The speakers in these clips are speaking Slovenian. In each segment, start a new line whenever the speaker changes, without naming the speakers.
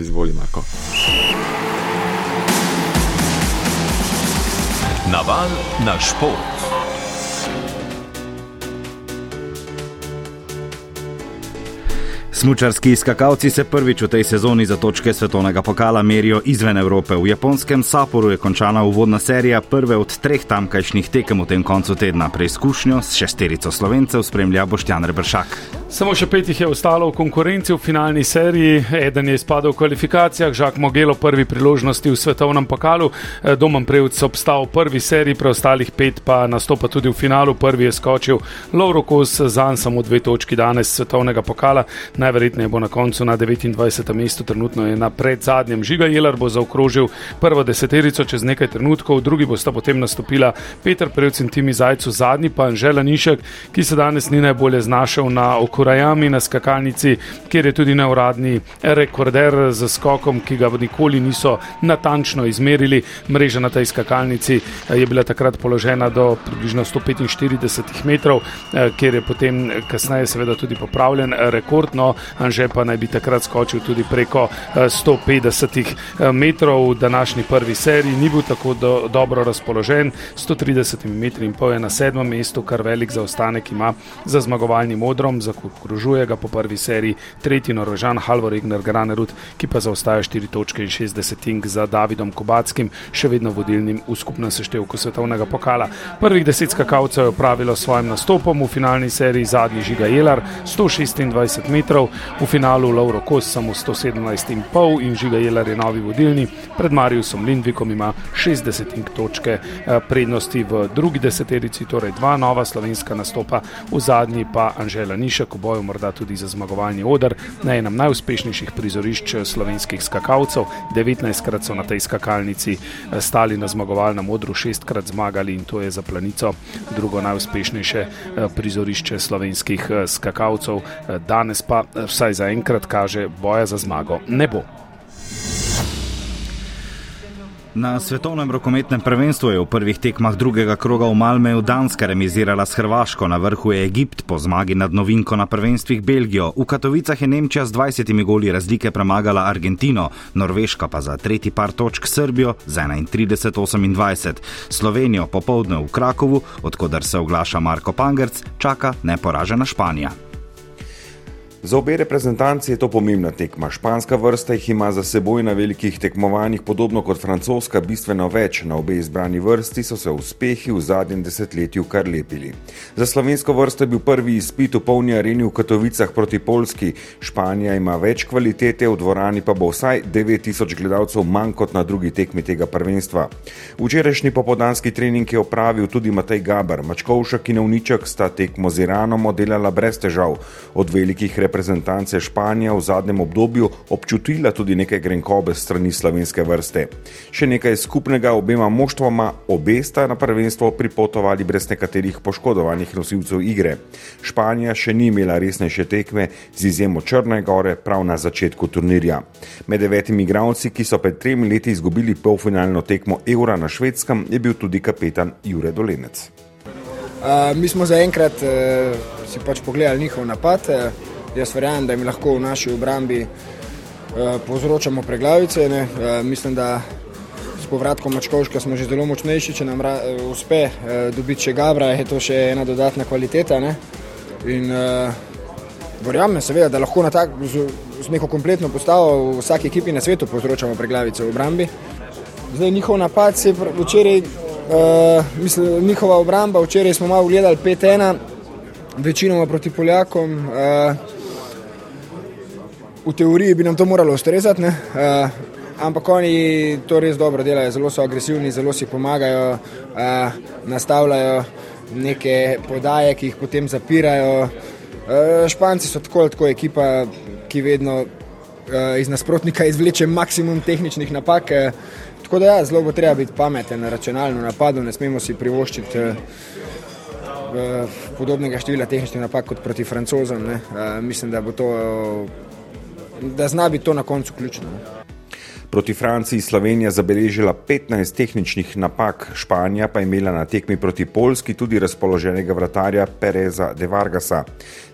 Izvoli, Marko.
Naval na šport.
Smučarski skakalci se prvič v tej sezoni za točke svetovnega pokala merijo izven Evrope. V japonskem Saporu je končana uvodna serija prve od treh tamkajšnjih tekem v tem koncu tedna. Preizkušnjo s šesterico slovencev spremlja Boštjan Rebršak.
Samo še pet jih je ostalo v konkurenci v finalni seriji, eden je izpadel v kvalifikacijah, Žak Mogelo prvi priložnosti v svetovnem pokalu, eh, Domen Prevc obstal v prvi seriji, preostalih pet pa nastopa tudi v finalu, prvi je skočil Lauro Kos, zanj samo dve točki danes svetovnega pokala, najverjetneje bo na koncu na 29. mestu, trenutno je na predzadnjem. Žiga Jelar bo zaokrožil prvo deseterico čez nekaj trenutkov, drugi bosta potem nastopila Peter Prevc in Timi Zajcu, zadnji pa Anžela Nišek, ki se danes ni najbolje znašel na okolju. Kurajami na skakalnici, kjer je tudi neuradni rekorder z skokom, ki ga nikoli niso natančno izmerili. Mreža na tej skakalnici eh, je bila takrat položena do približno 145 metrov, eh, kjer je potem kasneje seveda tudi popravljen rekord, no Anže pa naj bi takrat skočil tudi preko 150 eh, metrov. V današnji prvi seriji ni bil tako do, dobro razpoložen, 130 metri in pol je na sedmem mestu, kar velik zaostanek ima za zmagovalnim modrom. Za okrožuje ga po prvi seriji tretji Norvežan Halvor Ignar Granerud, ki pa zaostaja 4 točke in 60 tink za Davidom Kubackim, še vedno vodilnim v skupnem seštevku svetovnega pokala. Prvih deset skakalcev je opravilo s svojim nastopom v finalni seriji zadnji Žiga Jelar 126 metrov, v finalu Lauro Kos samo 117,5 in Žiga Jelar je novi vodilni, pred Mariusom Lindvikom ima 60 tink točke eh, prednosti v drugi deseterici, torej dva nova slovenska nastopa, v zadnji pa Anžela Nišek v boju morda tudi za zmagovalni odr na enem najuspešnejših prizorišč slovenskih skakalcev. 19krat so na tej skakalnici eh, stali na zmagovalnem odru, 6krat zmagali in to je za planico drugo najuspešnejše eh, prizorišče slovenskih eh, skakalcev. Danes pa vsaj za enkrat kaže, boja za zmago ne bo.
Na svetovnem rokometnem prvenstvu je v prvih tekmah drugega kroga v Malmeju Danska remizirala s Hrvaško, na vrhu je Egipt po zmagi nad novinko na prvenstvih Belgijo. V Katovicah je Nemčija z 20 goli razlike premagala Argentino, Norveška pa za tretji par točk Srbijo z 31-28. Slovenijo popovdne v Krakovu, odkudar se oglaša Marko Pangerc, čaka neporažena Španija.
Za obe reprezentanci je to pomembna tekma. Španska vrsta jih ima za seboj na velikih tekmovanjih, podobno kot francoska, bistveno več. Na obe izbrani vrsti so se uspehi v zadnjem desetletju kar lepili. Za slovensko vrsto je bil prvi izpit v polni areni v Katovicah proti Polski. Španija ima več kvalitete, v dvorani pa bo vsaj 9000 gledalcev manj kot na drugi tekmi tega prvenstva. Včerajšnji popodanski trening je opravil tudi Matej Gabar. Mačkovšek in Avniček sta tekmo z Iranom oddelala brez težav. Od velikih reprezentantov reprezentance Španija v zadnjem obdobju občutila tudi nekaj grenkobe strani slovenske vrste. Še nekaj skupnega obema moštvoma, obe sta na prvenstvo pripotovali brez nekaterih poškodovanih nosilcev igre. Španija še ni imela resnejše tekme z izjemo Črne gore prav na začetku turnirja. Med devetimi igralci, ki so pred tremi leti izgubili polfinalno tekmo Eura na švedskem, je bil tudi kapetan Jure Dolenec.
Uh, mi smo zaenkrat uh, si pač pogledali njihov napad. Uh, Jaz verjamem, da jim lahko v naši obrambi uh, povzročamo preglavice. Uh, mislim, da s povratkom Mačkovška smo že zelo močnejši. Če nam uh, uspe uh, dobiti še Gabra, je to še ena dodatna kvaliteta. Ne? In uh, verjamem, seveda, da lahko na tak, z, z neko kompletno postavo v vsaki ekipi na svetu povzročamo preglavice v obrambi. Zdaj njihov napad je včeraj, uh, mislim, njihova obramba, včeraj smo malo gledali 5-1, večinoma proti Poljakom. Uh, v teoriji bi nam to moralo ustrezati, uh, ampak oni to res dobro delajo, zelo so agresivni, zelo si pomagajo, uh, nastavljajo neke podaje, ki jih potem zapirajo. Uh, Španci so tako ali tako ekipa, ki vedno uh, iz nasprotnika izvleče maksimum tehničnih napak. Uh, tako da ja, zelo bo treba biti pameten na računalnem napadu, ne smemo si privoščiti. Uh, podobnega števila tehničnih napak kot proti francozom. Uh, mislim, da bo to da zna biti to na koncu ključno.
Proti Franciji Slovenija zabeležila 15 tehničnih napak, Španija pa je imela na tekmi proti Polski tudi razpoloženega vratarja Pereza de Vargasa.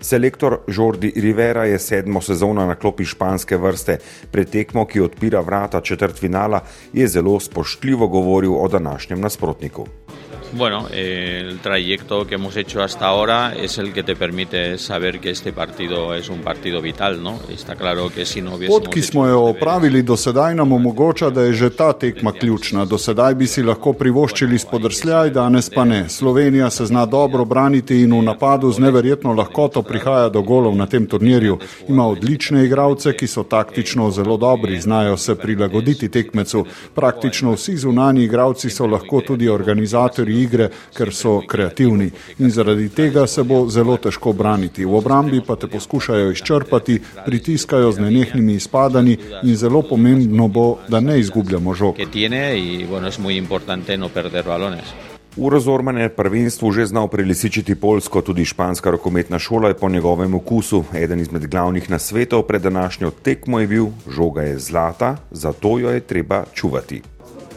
Selektor Jordi Rivera je sedmo sezono na klopi španske vrste. Pred tekmo, ki odpira vrata četrt finala, je zelo spoštljivo govoril o današnjem nasprotniku.
Bueno, eh, el trayecto que hemos hecho hasta ahora es el que te permite saber que este partido es un partido vital, ¿no? Está claro que si no
hubiésemos... Pot, ki smo jo opravili do sedaj, nam omogoča, da je že ta tekma ključna. Do sedaj bi si lahko privoščili spodrsljaj, danes pa ne. Slovenija se zna dobro braniti in v napadu z neverjetno lahkoto prihaja do golov na tem turnirju. Ima odlične igralce, ki so taktično zelo dobri, znajo se prilagoditi tekmecu. Praktično vsi zunani igralci so lahko tudi organizatorji igre, ker so kreativni in zaradi tega se bo zelo težko braniti. V obrambi pa te poskušajo izčrpati, pritiskajo z nenehnimi izpadanji in zelo pomembno bo, da ne izgubljamo žog.
Uro Zorman je prvenstvu že znal prelisičiti Polsko, tudi španska rokometna šola je po njegovem okusu. Eden izmed glavnih nasvetov pred današnjo tekmo je bil: žoga je zlata, zato jo je treba čuvati.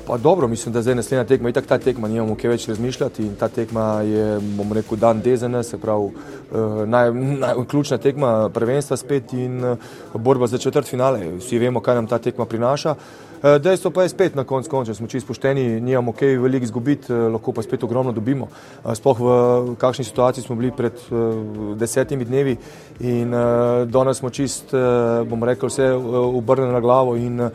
Pa dobro, mislim, da zdaj naslednja tekma, itak ta tekma, nimamo kaj več razmišljati in ta tekma je, bomo rekel, dan DZN, se pravi, uh, naj, naj, ključna tekma prvenstva spet in uh, borba za četrt finale. Vsi vemo, kaj nam ta tekma prinaša. Uh, dejstvo pa je spet na koncu konca, smo čisto pošteni, nimamo kaj veliko izgubiti, lahko pa spet ogromno dobimo. Sploh v, kakšni situaciji smo bili pred desetimi dnevi in danes smo čist, bomo rekel, vse obrnili na glavo in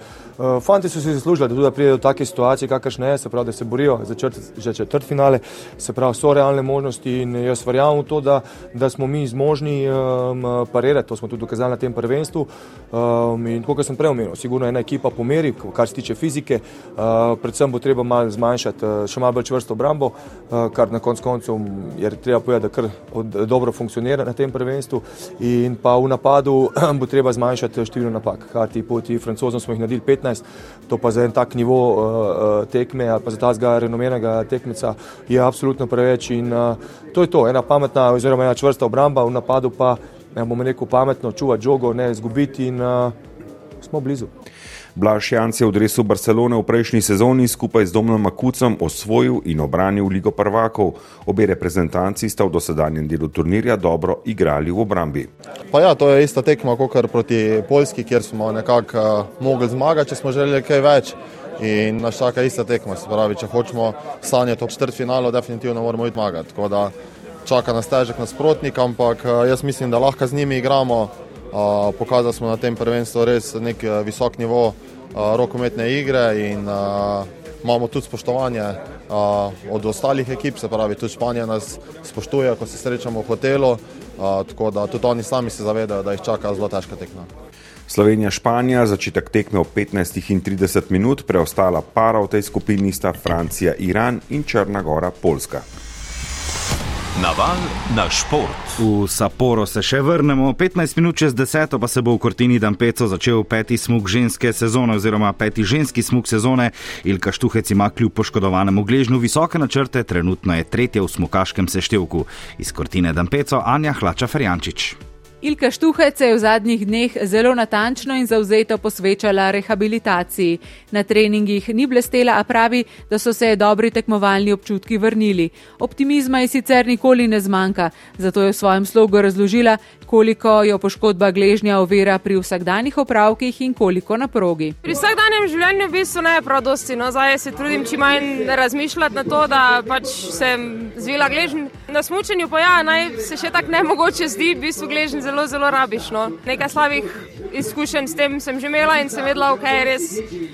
fanti so si zaslužili, da tudi pridejo do take situacije, kakršne je, se pravi, da se borijo za črt, že četrt finale, se pravi, so realne možnosti in jaz verjamem v to, da, da smo mi zmožni um, parirati, to smo tudi dokazali na tem prvenstvu. Um, in kot sem prej omenil, sigurno ena ekipa pomeri, kar se tiče fizike, uh, predvsem bo treba malo zmanjšati, uh, še malo bolj čvrsto obrambo, uh, kar na koncu koncev je treba povedati, da kar od, dobro funkcionira na tem prvenstvu. In pa v napadu bo treba zmanjšati število napak, kar ti poti francozom smo jih naredili 15. 15, to pa za en tak nivo uh, tekme ali pa za tazga renomenega tekmeca je absolutno preveč in uh, to je to, ena pametna oziroma ena čvrsta obramba v napadu pa, ja bomo rekel, pametno čuvati žogo, ne izgubiti in uh, smo blizu.
Blaž Janc je v dresu Barcelone v prejšnji sezoni skupaj z Domnom Makucem osvojil in obranil Ligo prvakov. Obe reprezentanci sta v dosedanjem delu turnirja dobro igrali v obrambi.
Pa ja, to je ista tekma kot proti Poljski, kjer smo nekako uh, mogli zmagati, če smo želeli kaj več. In naš čaka ista tekma, se pravi, če hočemo sanjati o četrt finalu, definitivno moramo iti zmagati. Tako da čaka nas težek nasprotnik, ampak uh, jaz mislim, da lahko z njimi igramo. Pokazali smo na tem prvenstvu res nek visok nivo rokometne igre in imamo tudi spoštovanje od ostalih ekip, se pravi, tudi Španija nas spoštuje, ko se srečamo v hotelu, tako da tudi oni sami se zavedajo, da jih čaka zelo težka tekma.
Slovenija, Španija, začetek tekme v 15 in 30 minut, preostala para v tej skupini sta Francija, Iran in Črna Gora, Poljska.
Naval na šport.
V Saporo se še vrnemo, 15 minut čez 10 pa se bo v Kortini Dampeco začel peti smog ženske sezone oziroma peti ženski smog sezone. Ilka Štuhec ima kljub poškodovanemu gležnju visoke načrte, trenutno je tretja v smokaškem seštevku. Iz Kortine Dampeco Anja Hlača Ferjančič.
Ilka Štuhec se je v zadnjih dneh zelo natančno in zauzeto posvečala rehabilitaciji. Na treningih ni blestela, a pravi, da so se dobri tekmovalni občutki vrnili. Optimizma je sicer nikoli ne zmanjka, zato je v svojem slogu razložila, koliko jo poškodba gležnja ovira pri vsakdanjih opravkih in koliko na progi.
Pri vsakdanjem življenju v bistvu ne je prav dosti, no zdaj se trudim čim manj razmišljati na to, da pač sem zvila gležnj. Na smučenju pa ja, naj se še tako ne mogoče zdi, v bistvu gležnj zelo, zelo rabiš. No. Nekaj slabih izkušenj s tem sem že imela in sem vedela, ok, res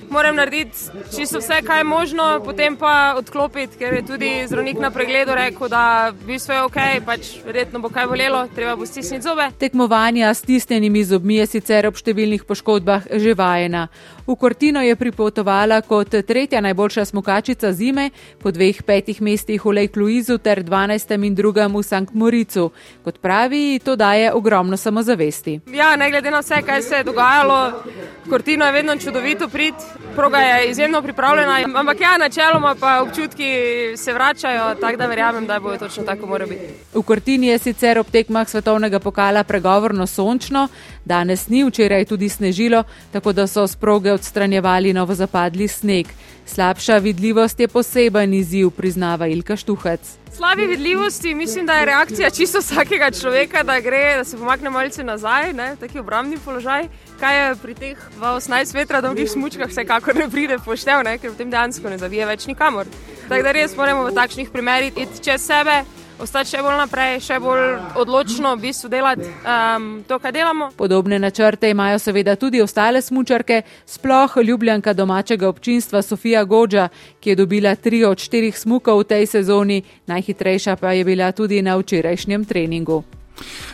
moram narediti čisto vse, kaj je možno, potem pa odklopiti, ker je tudi zdravnik na pregledu rekel, da v bistvu je ok, pač verjetno bo kaj bolelo, treba bo stisniti zobe.
Tekmovanja s stisnjenimi zobmi je sicer ob številnih poškodbah že vajena. V Kortino je pripotovala kot tretja najboljša smokačica zime, po dveh petih mestih v Lake Louisu ter 12. in 2. v St. Moricu. Kot pravi, to daje ogromno samozavesti.
Ja, ne glede na vse, kaj se je dogajalo. Kortino je vedno čudovito prid, proga je izjemno pripravljena, ampak ja, načeloma pa občutki se vračajo, tako da verjamem, da bo točno tako mora biti.
V Kortini je sicer ob tekmah svetovnega pokala pregovorno sončno, danes ni, včeraj tudi snežilo, tako da so s proge odstranjevali novozapadli sneg. Slabša vidljivost je poseben izziv, priznava Ilka Štuhac.
Slabi vidljivosti, mislim, da je reakcija čisto vsakega človeka, da gre, da se pomakne malce nazaj, ne, taki obrambni položaj. Kaj je pri teh 18 metrov dolgih smučkah, vsekakor ne pride poštev, ne, ker potem dejansko ne zavije več nikamor. Tako da res moramo v takšnih primerih iti čez sebe ostati še bolj naprej, še bolj odločno v bistvu delati um, to, kar delamo.
Podobne načrte imajo seveda tudi ostale smučarke, sploh ljubljanka domačega občinstva Sofija Gođa, ki je dobila tri od štirih smukov v tej sezoni, najhitrejša pa je bila tudi na včerajšnjem treningu.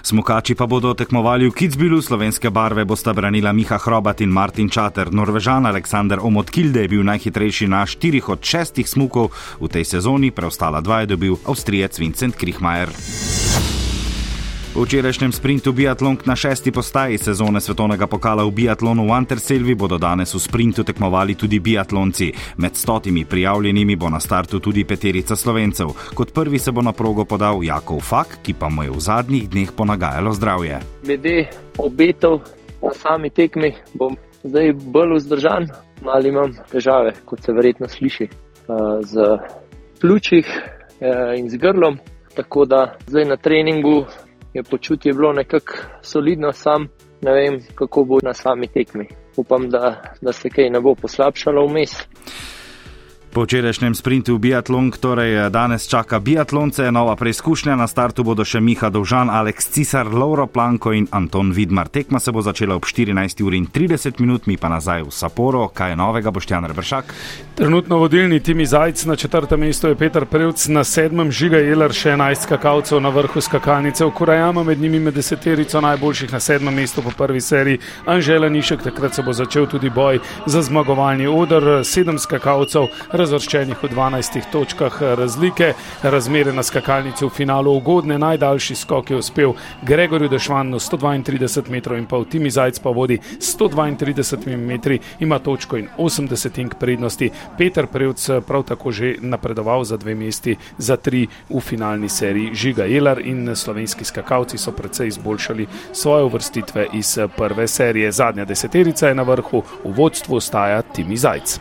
Smukači pa bodo tekmovali v Kitzbilu, slovenske barve bosta branila Miha Hrobat in Martin Čater. Norvežan Aleksandr Omotkilde je bil najhitrejši na štirih od šestih smukov v tej sezoni, preostala dva je dobil Avstrijec Vincent Krihmajer. V včerajšnjem sprintu biatlonk na šesti postaji sezone svetovnega pokala v biatlonu v Anterselvi bodo danes v sprintu tekmovali tudi biatlonci. Med stotimi prijavljenimi bo na startu tudi peterica slovencev. Kot prvi se bo na progo podal Jakov Fak, ki pa mu je v zadnjih dneh ponagajalo zdravje.
Glede obetov na sami tekmi bom zdaj bolj vzdržan, malo imam težave, kot se verjetno sliši, z pljučih in z grlom. Tako da zdaj na treningu je počutje bilo nekako solidno, sam ne vem, kako bo na sami tekmi. Upam, da, da se kaj ne bo poslabšalo vmes.
Po včerajšnjem sprintu v biatlon, torej danes čaka biatlonce, nova preizkušnja na startu bodo še Miha Dovžan, Aleks Cisar, Lauro Planko in Anton Vidmar. Tekma se bo začela ob 14.30 minut, mi pa nazaj v Saporo. Kaj je novega, Boštjan Rebršak?
Trenutno vodilni Timi Zajc na četrtem mestu je Petr Prevc, na sedmem žiga Jeler še 11 skakalcev na vrhu skakalnice, v Kurajama med njimi med deseterico najboljših na sedmem mestu po prvi seriji. Anžela Nišek, takrat se bo začel tudi boj za zmagovalni odr, sedem skakalcev razvrščenih v 12 točkah razlike. Razmere na skakalnici v finalu ugodne, najdaljši skok je uspel Gregorju Dešvanu 132 metrov in pol, Timi Zajc pa vodi 132 metri, ima točko in 80 prednosti. Peter Prevc prav tako že napredoval za dve mesti, za tri v finalni seriji. Žiga Jelar in slovenski skakalci so precej izboljšali svoje uvrstitve iz prve serije. Zadnja deseterica je na vrhu, v vodstvu ostaja Timi Zajc.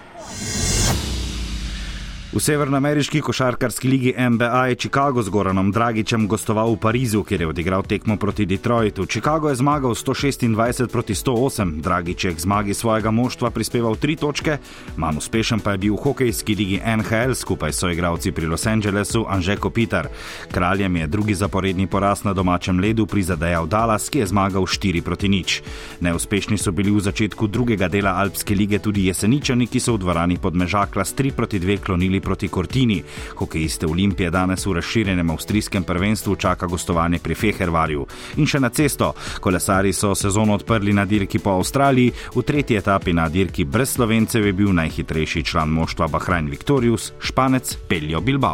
V severnoameriški košarkarski ligi NBA je Chicago z Goranom Dragičem gostoval v Parizu, kjer je odigral tekmo proti Detroitu. Chicago je zmagal 126 proti 108, Dragič je k zmagi svojega moštva prispeval tri točke, manj uspešen pa je bil v hokejski ligi NHL skupaj s soigravci pri Los Angelesu Anže Kopitar. Kraljem je drugi zaporedni poraz na domačem ledu prizadejal Dallas, ki je zmagal 4 proti nič. Neuspešni so bili v začetku drugega dela Alpske lige tudi jeseničani, ki so v dvorani podmežakla s 3 proti 2 klonili proti Cortini. Hokejiste Olimpije danes v razširjenem avstrijskem prvenstvu čaka gostovanje pri Fehervarju. In še na cesto. Kolesari so sezono odprli na dirki po Avstraliji, v tretji etapi na dirki brez slovencev je bil najhitrejši član moštva Bahrajn Victorius, španec Peljo Bilbao.